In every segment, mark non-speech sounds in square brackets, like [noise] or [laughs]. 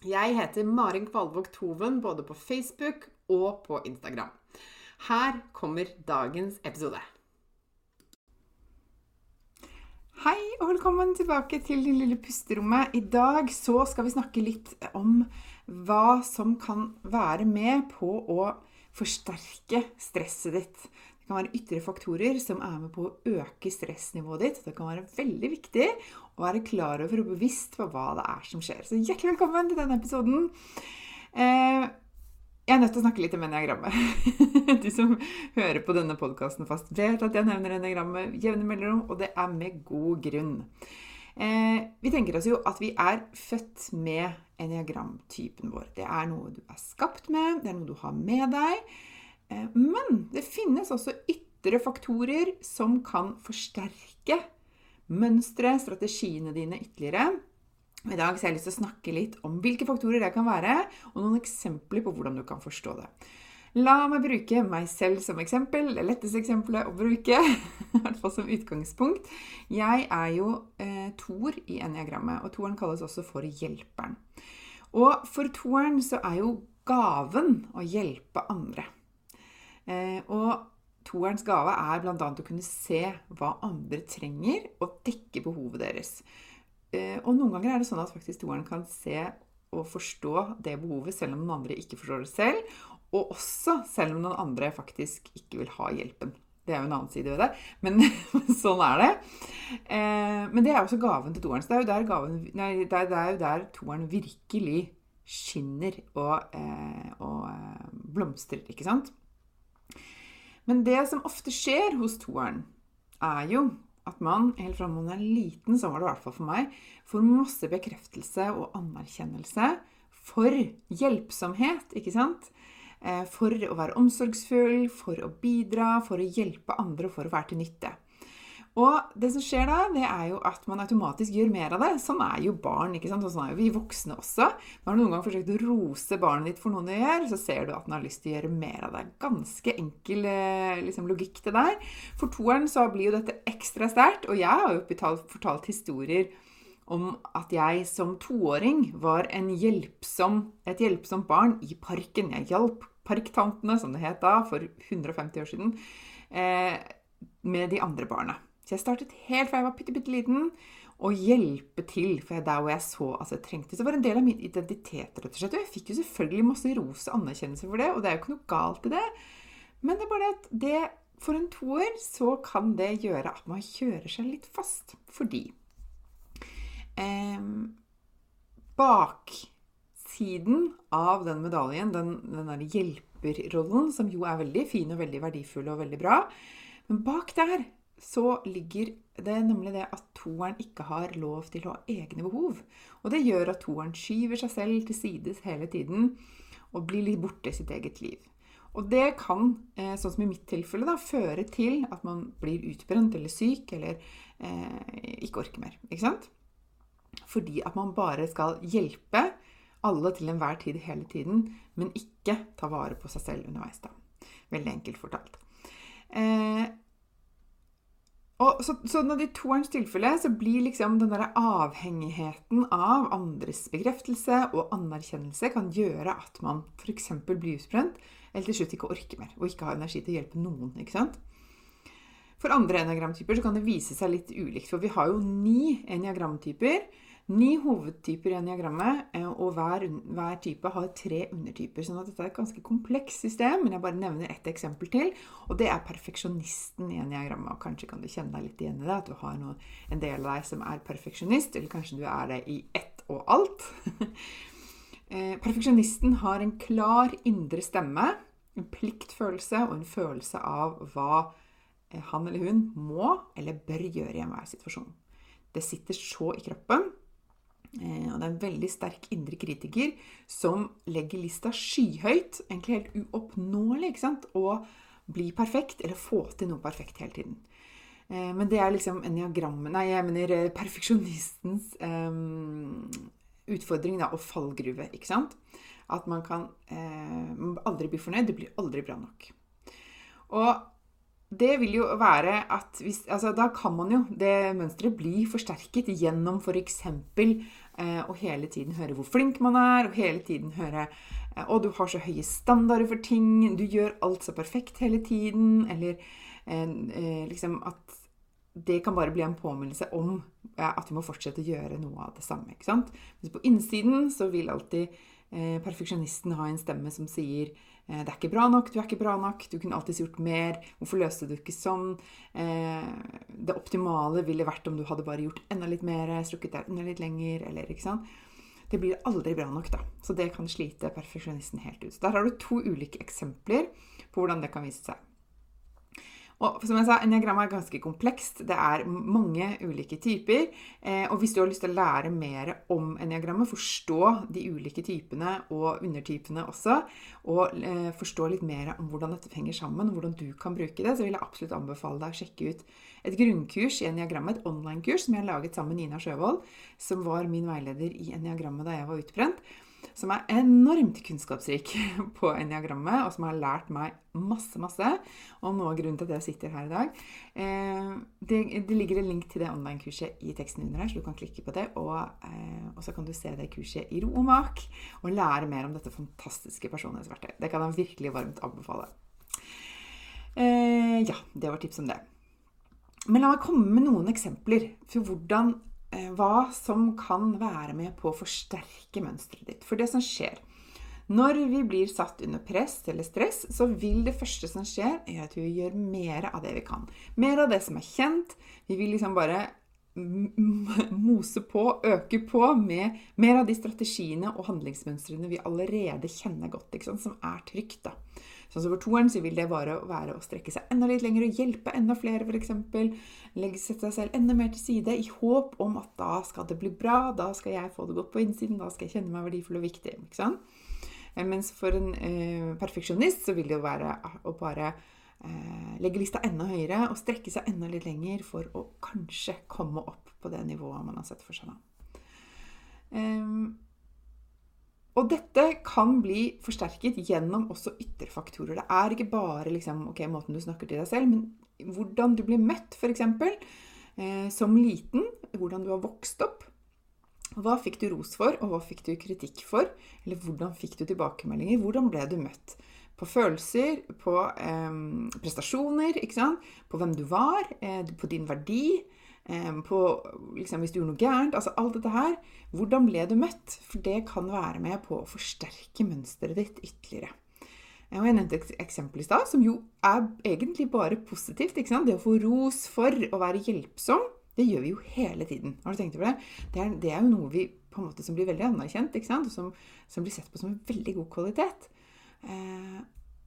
Jeg heter Marin Kvalvåg Toven både på Facebook og på Instagram. Her kommer dagens episode. Hei og velkommen tilbake til det lille pusterommet. I dag så skal vi snakke litt om hva som kan være med på å forsterke stresset ditt kan være ytre faktorer som er med på å øke stressnivået ditt. Det kan være veldig viktig å være klar over og bevisst på hva det er som skjer. Så hjertelig velkommen til denne episoden. Eh, jeg er nødt til å snakke litt om eniagrammet. [laughs] De som hører på denne podkasten fast, vet at jeg nevner eniagrammet jevne mellomrom, og det er med god grunn. Eh, vi tenker oss jo at vi er født med eniagramtypen vår. Det er noe du er skapt med, det er noe du har med deg. Eh, men det finnes også ytre faktorer som kan forsterke mønstre, strategiene dine ytterligere. I dag har jeg lyst til å snakke litt om hvilke faktorer det kan være, og noen eksempler på hvordan du kan forstå det. La meg bruke meg selv som eksempel. Det letteste eksempelet å bruke. [laughs] I hvert fall som utgangspunkt. Jeg er jo eh, toer i eniagrammet, og toeren kalles også for hjelperen. Og for toeren så er jo gaven å hjelpe andre. Eh, og toerens gave er bl.a. å kunne se hva andre trenger, og dekke behovet deres. Eh, og noen ganger er det sånn at faktisk toeren kan se og forstå det behovet selv om noen andre ikke forstår det selv. Og også selv om noen andre faktisk ikke vil ha hjelpen. Det er jo en annen side ved det, men [laughs] sånn er det. Eh, men det er også gaven til toeren. Så det er jo der, gaven, nei, det er, det er jo der toeren virkelig skinner og, og blomstrer, ikke sant? Men det som ofte skjer hos toeren, er jo at man helt fra man er liten, sånn var det i hvert fall for meg, får masse bekreftelse og anerkjennelse for hjelpsomhet, ikke sant? Eh, for å være omsorgsfull, for å bidra, for å hjelpe andre for å være til nytte. Og det som skjer da, det er jo at man automatisk gjør mer av det. Sånn er jo barn. ikke sant? Og sånn er jo vi voksne også. Har du noen gang forsøkt å rose barnet ditt for noe det gjør, så ser du at den har lyst til å gjøre mer av det. Ganske enkel eh, liksom, logikk det der. For toeren så blir jo dette ekstra sterkt. Og jeg har jo fortalt, fortalt historier om at jeg som toåring var hjelpsom, et hjelpsomt barn i parken. Jeg hjalp parktantene, som det het da, for 150 år siden, eh, med de andre barna. Så jeg startet helt fra jeg var bitte, bitte liten, å hjelpe til for der hvor jeg så at jeg trengte. Så det var en del av min identitet, rett og slett. Og jeg fikk jo selvfølgelig masse ros og anerkjennelse for det, og det er jo ikke noe galt i det. Men det er bare det at det, for en toer så kan det gjøre at man kjører seg litt fast. Fordi eh, baksiden av den medaljen, den, den der hjelperrollen, som jo er veldig fin og veldig verdifull og veldig bra, men bak der så ligger det nemlig det at toeren ikke har lov til å ha egne behov. Og det gjør at toeren skyver seg selv til sides hele tiden og blir litt borte i sitt eget liv. Og det kan, eh, sånn som i mitt tilfelle, da, føre til at man blir utbrent eller syk eller eh, ikke orker mer. Ikke sant? Fordi at man bare skal hjelpe alle til enhver tid hele tiden, men ikke ta vare på seg selv underveis. da. Veldig enkelt fortalt. Eh, Og så, så når det i toerens tilfelle så blir liksom den der avhengigheten av andres bekreftelse og anerkjennelse kan gjøre at man f.eks. blir utbrent, eller til slutt ikke orker mer og ikke har energi til å hjelpe noen. ikke sant? For andre enagramtyper så kan det vise seg litt ulikt. For vi har jo ni enneagramtyper. Ni hovedtyper i eniagrammet, eh, og hver, hver, type har tre undertyper. sånn at dette er et ganske komplekst system, men jeg bare nevner ett eksempel til. Og det er perfeksjonisten i eniagrammet. Og kanskje kan du kjenne deg litt igjen i det, at du har noe, en del av deg som er perfeksjonist, eller kanskje du er det i ett og alt. [laughs] Eh, perfeksjonisten har en klar indre stemme, en pliktfølelse og en følelse av hva eh, han eller hun må eller bør gjøre i enhver situasjon. Det sitter så i kroppen og det er en veldig sterk indre kritiker som legger lista skyhøyt, egentlig helt uoppnåelig, ikke sant? å bli perfekt eller få til noe perfekt hele tiden. Eh, men det er liksom eniagrammet Nei, jeg mener eh, perfeksjonistens um, utfordring da, og fallgruve, ikke sant? At man kan um, aldri bli fornøyd. Det blir aldri bra nok. Og det vil jo være at hvis, altså Da kan man jo det mønsteret bli forsterket gjennom f.eks. Eh, å hele tiden høre hvor flink man er, og hele tiden høre eh, Å, du har så høye standarder for ting, du gjør alt så perfekt hele tiden. Eller eh, eh liksom at det kan bare bli en påminnelse om at vi må fortsette å gjøre noe av det samme. ikke sant? Mens på innsiden så vil alltid eh, perfeksjonisten ha en stemme som sier det er ikke bra nok, du er ikke bra nok, du kunne alltids gjort mer. Hvorfor løste du ikke sånn? Eh, det optimale ville vært om du hadde bare gjort enda litt mer, strukket deg enda litt lenger, eller ikke sant. Det blir aldri bra nok, da. Så det kan slite perfeksjonisten helt ut. Så der har du to ulike eksempler på hvordan det kan vise seg. Og som jeg sa, Enneagrammet er ganske komplekst. Det er mange ulike typer. Eh, og hvis du har lyst til å lære mer om enneagrammet, forstå de ulike typene og undertypene også, og eh, forstå litt mer om hvordan dette henger sammen, og hvordan du kan bruke det, så vil jeg absolutt anbefale deg å sjekke ut et grunnkurs i enneagrammet, et online-kurs som jeg har laget sammen med Nina Sjøvold, som var min veileder i enneagrammet da jeg var utbrent som er enormt kunnskapsrik [laughs] på eniagrammet, og som har lært meg masse, masse. Og noe av grunnen til at jeg sitter her i dag. Eh, det, det, ligger en link til det online-kurset i teksten under her, så du kan klikke på det. Og, eh, og, så kan du se det kurset i ro og mak, og lære mer om dette fantastiske personlighetsverktøyet. Det kan jeg virkelig varmt anbefale. Eh, ja, det var tips om det. Men la meg komme med noen eksempler for hvordan hva som kan være med på å forsterke mønsteret ditt. For det som skjer når vi blir satt under press eller stress, så vil det første som skjer, er at vi gjør mer av det vi kan. Mer av det som er kjent. Vi vil liksom bare mose på, øke på med mer av de strategiene og handlingsmønstrene vi allerede kjenner godt, som er trygt. da. Sånn som For toeren så vil det bare være å strekke seg enda litt lenger og hjelpe enda flere, f.eks. Sette seg selv enda mer til side i håp om at da skal det bli bra, da skal jeg få det godt på innsiden, da skal jeg kjenne meg verdifull og viktig. ikke sant? Eh, mens for en eh, perfeksjonist så vil det jo være å bare eh, legge lista enda høyere og strekke seg enda litt lenger for å kanskje komme opp på det nivået man har sett for seg. da. Um, og dette kan bli forsterket gjennom også ytterfaktorer. Det er ikke bare liksom, okay, måten du snakker til deg selv, men hvordan du blir møtt, f.eks. Eh, som liten. Hvordan du har vokst opp. Hva fikk du ros for, og hva fikk du kritikk for? Eller hvordan fikk du tilbakemeldinger? Hvordan ble du møtt? På følelser, på eh, prestasjoner, på hvem du var, eh, på din verdi på liksom, hvis du gjorde noe gærent. Altså alt dette her. Hvordan ble du møtt? For det kan være med på å forsterke mønsteret ditt ytterligere. Og jeg nevnte et eksempel i stad, som jo er egentlig bare positivt. ikke sant? Det å få ros for å være hjelpsom, det gjør vi jo hele tiden. Har du tenkt over det? Det er, det er jo noe vi på en måte som blir veldig anerkjent, og som, som blir sett på som en veldig god kvalitet. Eh,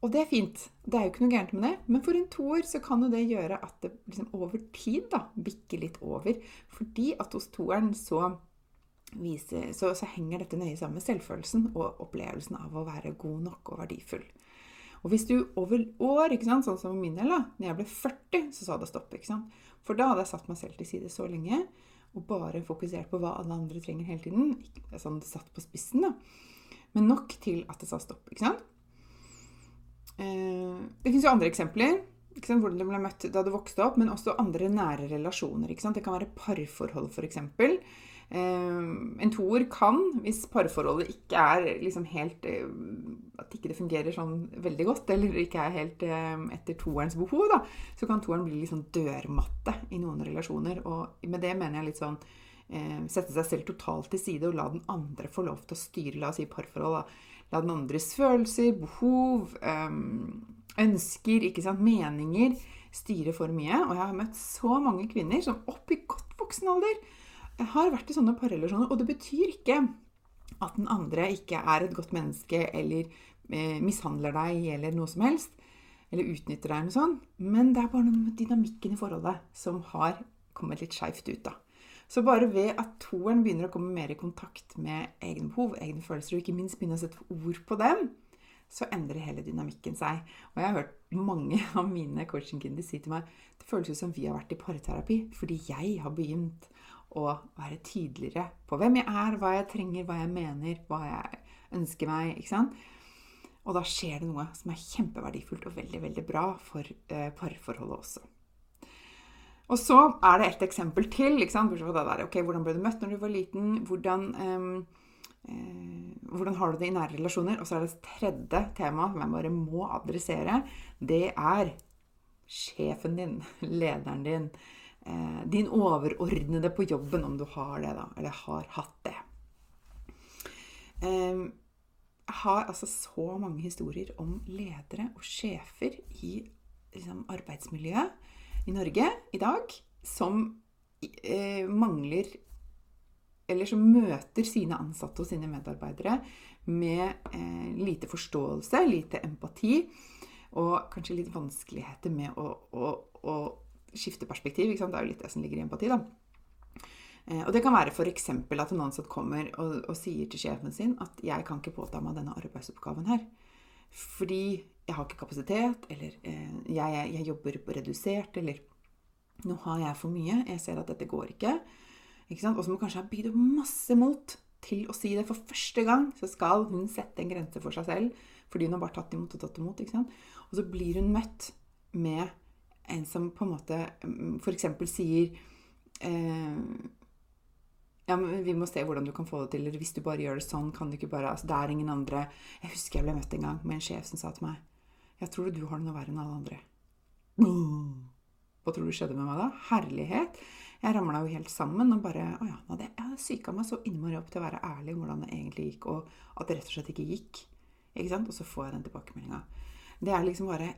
og det er fint. Det er jo ikke noe gærent med det. Men for en toer så kan jo det gjøre at det liksom over tid da, bikker litt over. Fordi at hos toeren så, så, så henger dette nøye sammen med selvfølelsen og opplevelsen av å være god nok og verdifull. Og hvis du over år, ikke sant, sånn som min del, da når jeg ble 40, så sa det stopp. ikke sant? For da hadde jeg satt meg selv til side så lenge og bare fokusert på hva alle andre trenger hele tiden. Ikke sånn satt på spissen, da. Men nok til at det sa stopp. ikke sant? Eh, det fins jo andre eksempler. hvordan du ble møtt da du vokste opp, men også andre nære relasjoner. Det kan være parforhold, f.eks. Uh, en toer kan, hvis parforholdet ikke er liksom helt uh, At ikke det fungerer sånn veldig godt, eller ikke er helt etter toerens behov, da, så kan toeren bli litt sånn dørmatte i noen relasjoner. Og med det mener jeg litt sånn Sette seg selv totalt til side og la den andre få lov til å styre, la oss si parforhold. da. La den andres følelser, behov, ønsker, ikke sant, meninger styre for mye. Og jeg har møtt så mange kvinner som opp i godt voksen alder har vært i sånne parrelasjoner. Og det betyr ikke at den andre ikke er et godt menneske eller eh, mishandler deg eller noe som helst. Eller utnytter deg eller noe sånt. Men det er bare noe med dynamikken i forholdet som har kommet litt skeivt ut. da. Så bare ved at toeren begynner å komme mer i kontakt med egne behov, egne følelser, og ikke minst begynner å sette ord på dem, så endrer hele dynamikken seg. Og jeg har hørt mange [laughs] av mine coachingkunder si til meg det føles ut som vi har vært i parterapi fordi jeg har begynt å være tydeligere på hvem jeg er, hva jeg trenger, hva jeg mener, hva jeg ønsker meg. ikke sant? Og da skjer det noe som er kjempeverdifullt og veldig veldig bra for eh, parforholdet også. Og så er det et eksempel til. Der, okay, hvordan ble du møtt når du var liten? Hvordan, eh, eh, hvordan har du det i nære relasjoner? Og så er det et tredje tema som jeg bare må adressere. Det er sjefen din, [laughs] lederen din eh, din overordnede på jobben, om du har det, da. Eller har hatt det. Eh, jeg har altså så mange historier om ledere og sjefer i liksom, arbeidsmiljøet i Norge i dag som eh, mangler Eller som møter sine ansatte og sine medarbeidere med eh, lite forståelse, lite empati og kanskje litt vanskeligheter med å, å, å skifte perspektiv. Det er jo litt det som ligger i empati. da. Eh, og Det kan være f.eks. at en ansatt kommer og, og, sier til sjefen sin at 'jeg kan ikke påta meg denne arbeidsoppgaven her', fordi jeg har ikke kapasitet, eller eh, jeg, jeg, jobber redusert, eller 'nå har jeg for mye, jeg ser at dette går ikke'. ikke sant? Og som kanskje har bygd opp masse mot til å si det for første gang, så skal hun sette en grense for seg selv, fordi hun har bare tatt imot og tatt imot. ikke sant? Og så blir hun møtt med en som på en måte mm, f.eks. sier eh, ja, men Vi må se hvordan du kan få det til. Eller hvis du bare gjør det sånn, kan du ikke bare altså, Det er ingen andre Jeg husker jeg ble møtt en gang med en sjef som sa til meg Jeg tror du har det noe verre enn alle andre. Hva tror du skjedde med meg da? Herlighet. Jeg ramla jo helt sammen og bare Å ja, jeg hadde psyka meg så innmari opp til å være ærlig om hvordan det egentlig gikk, og at det rett og slett ikke gikk. Ikke sant? Og så får jeg den tilbakemeldinga. Det er liksom bare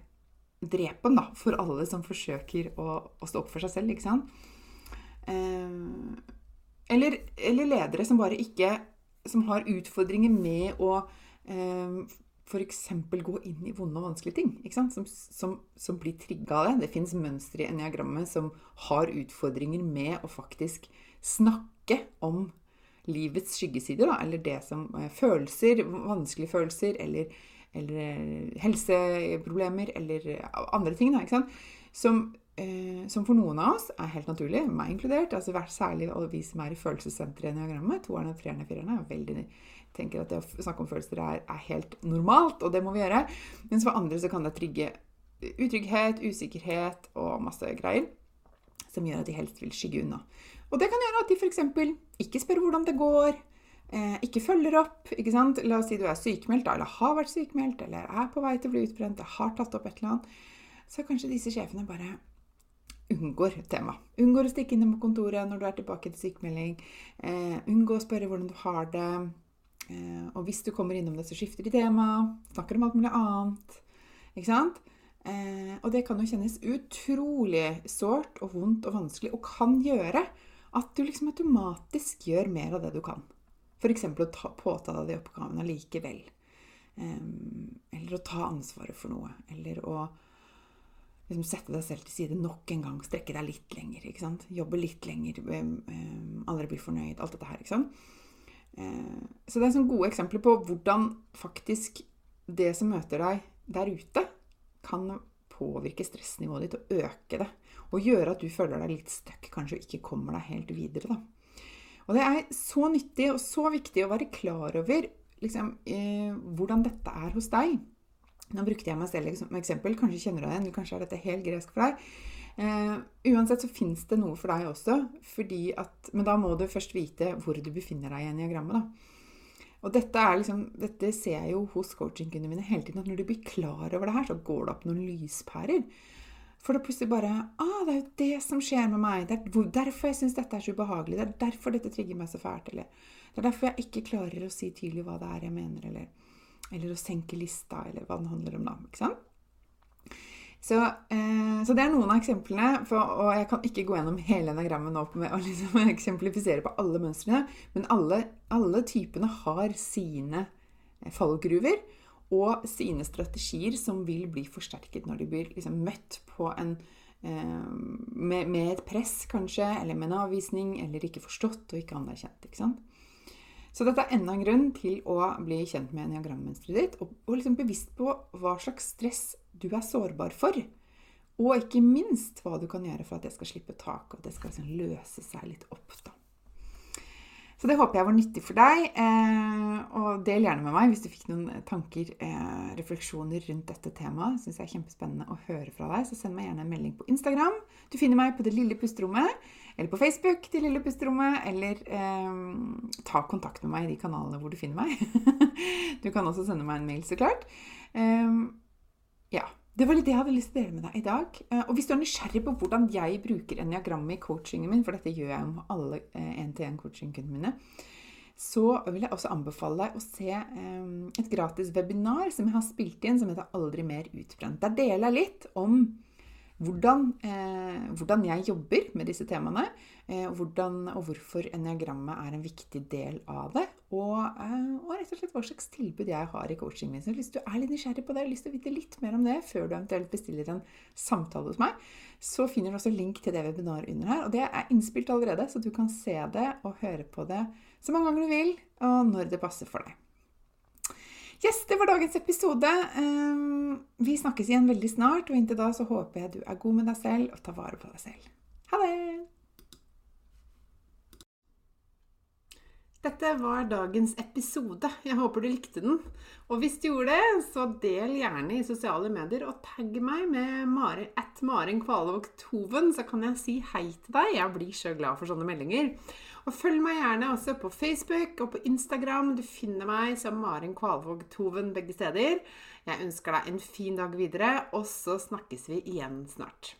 drepen da, for alle som forsøker å, å, stå opp for seg selv. ikke sant? Eh, eller, eller, ledere som bare ikke Som har utfordringer med å eh, f.eks. gå inn i vonde og vanskelige ting. Som, som, som blir trigga av det. Det fins mønstre i eniagrammet som har utfordringer med å faktisk snakke om livets skyggesider, da, eller det som eh, følelser, vanskelige følelser, eller eller eh, helseproblemer eller eh, andre ting. Da, som, eh, som, for noen av oss er helt naturlig, meg inkludert. altså Særlig vi som er i følelsessenteret i eniagrammet, Toerne, treerne, firerne. er veldig tenker at det å snakke om følelser er, er, helt normalt, og det må vi gjøre. Mens for andre så kan det trygge utrygghet, usikkerhet og masse greier som gjør at de helst vil skygge unna. Og det kan gjøre at de f.eks. ikke spør hvordan det går, eh, ikke følger opp. ikke sant? La oss si du er sykemeldt, eller har vært sykemeldt, eller er på vei til å bli utbrent, eller har tatt opp et eller annet. Så kanskje disse sjefene bare unngår temaet. Unngår å stikke innom kontoret når du er tilbake til sykemelding. Eh, unngå å spørre hvordan du har det. Eh, og hvis du kommer innom det, så skifter de tema. Snakker om alt mulig annet. Ikke sant? Eh, og det kan jo kjennes utrolig sårt og vondt og vanskelig, og kan gjøre at du liksom automatisk gjør mer av det du kan. F.eks. å ta, påta deg de oppgavene likevel. Um, eller å ta ansvaret for noe. Eller å liksom, sette deg selv til side nok en gang. Strekke deg litt lenger. ikke sant? Jobbe litt lenger. Aldri bli fornøyd. Alt dette her. ikke sant? Uh, så det er sånne gode eksempler på hvordan faktisk det som møter deg der ute, kan påvirke stressnivået ditt og øke det. Og gjøre at du føler deg litt stuck, kanskje, og ikke kommer deg helt videre. da. Og det er så nyttig og så viktig å være klar over liksom, eh, hvordan dette er hos deg. Nå brukte jeg meg selv som eksempel. Kanskje kjenner du deg igjen, kanskje er dette helt gresk for deg. Uh, uansett så fins det noe for deg også, at, men da må du først vite hvor du befinner deg i eniagrammet. da. Og dette, liksom, dette, ser jeg jo hos coachingkundene mine hele tiden, at når du blir klar over det her, så går det opp noen lyspærer. For det plutselig bare ah, det er jo det som skjer med meg. Det er derfor jeg syns dette er så ubehagelig. Det er derfor dette trigger meg så fælt. Eller det er derfor jeg ikke klarer å si tydelig hva det er jeg mener, eller, eller å senke lista, eller hva den handler om da. ikke sant? Så, eh, så, det er noen av eksemplene, for, og jeg kan ikke gå gjennom hele enagrammet nå med å liksom [laughs] eksemplifisere på alle mønstrene, men alle, alle typene har sine fallgruver og sine strategier som vil bli forsterket når de blir liksom møtt på en eh, med, med, et press, kanskje, eller med en avvisning, eller ikke forstått og ikke anerkjent. ikke sant? Så dette er enda en grunn til å bli kjent med enneagrammønsteret ditt, og, og liksom bevisst på hva slags stress du er sårbar for. Og ikke minst hva du kan gjøre for at det skal slippe tak, og at det skal liksom løse seg litt opp. da. Så det håper jeg var nyttig for deg. Eh, og del gjerne med meg hvis du fikk noen tanker, eh, refleksjoner rundt dette temaet. Syns jeg er kjempespennende å høre fra deg. Så send meg gjerne en melding på Instagram. Du finner meg på Det lille pusterommet. Eller på Facebook, til lille pusterommet. Eller eh, ta kontakt med meg i de kanalene hvor du finner meg. [laughs] du kan også sende meg en mail, så klart. Eh, ja. Det var litt det jeg hadde lyst til å dele med deg i dag. Eh, og hvis du er nysgjerrig på hvordan jeg bruker eniagrammet i coachingen min, for dette gjør jeg med alle én-til-én-coachingkundene mine, så vil jeg også anbefale deg å se eh, et gratis webinar som jeg har spilt inn, som heter 'Aldri mer utbrent'. Der deler jeg litt om hvordan, eh, hvordan, jeg jobber med disse temaene, eh, hvordan, og hvorfor eniagrammet er en viktig del av det. Og, eh, og, rett og slett hva slags tilbud jeg har i coachingen min. Så hvis du er litt nysgjerrig på det, har lyst til å vite litt mer om det før du eventuelt bestiller en samtale hos meg, så finner du også link til det webinaret under her. Og det er innspilt allerede, så du kan se det og høre på det så mange ganger du vil, og når det passer for deg. Yes, det var dagens episode. Ehm, vi snakkes igjen veldig snart, og inntil da så håper jeg du er god med deg selv og tar vare på deg selv. Ha det! Dette var dagens episode. Jeg håper du likte den. Og hvis du gjorde det, så del gjerne i sosiale medier og tagg meg med Mari, at Maren Kvalvåg Toven, så kan jeg si hei til deg. Jeg blir så glad for sånne meldinger. Og følg meg gjerne også på Facebook og på Instagram. Du finner meg som Maren Kvalvåg Toven begge steder. Jeg ønsker deg en fin dag videre, og så snakkes vi igjen snart.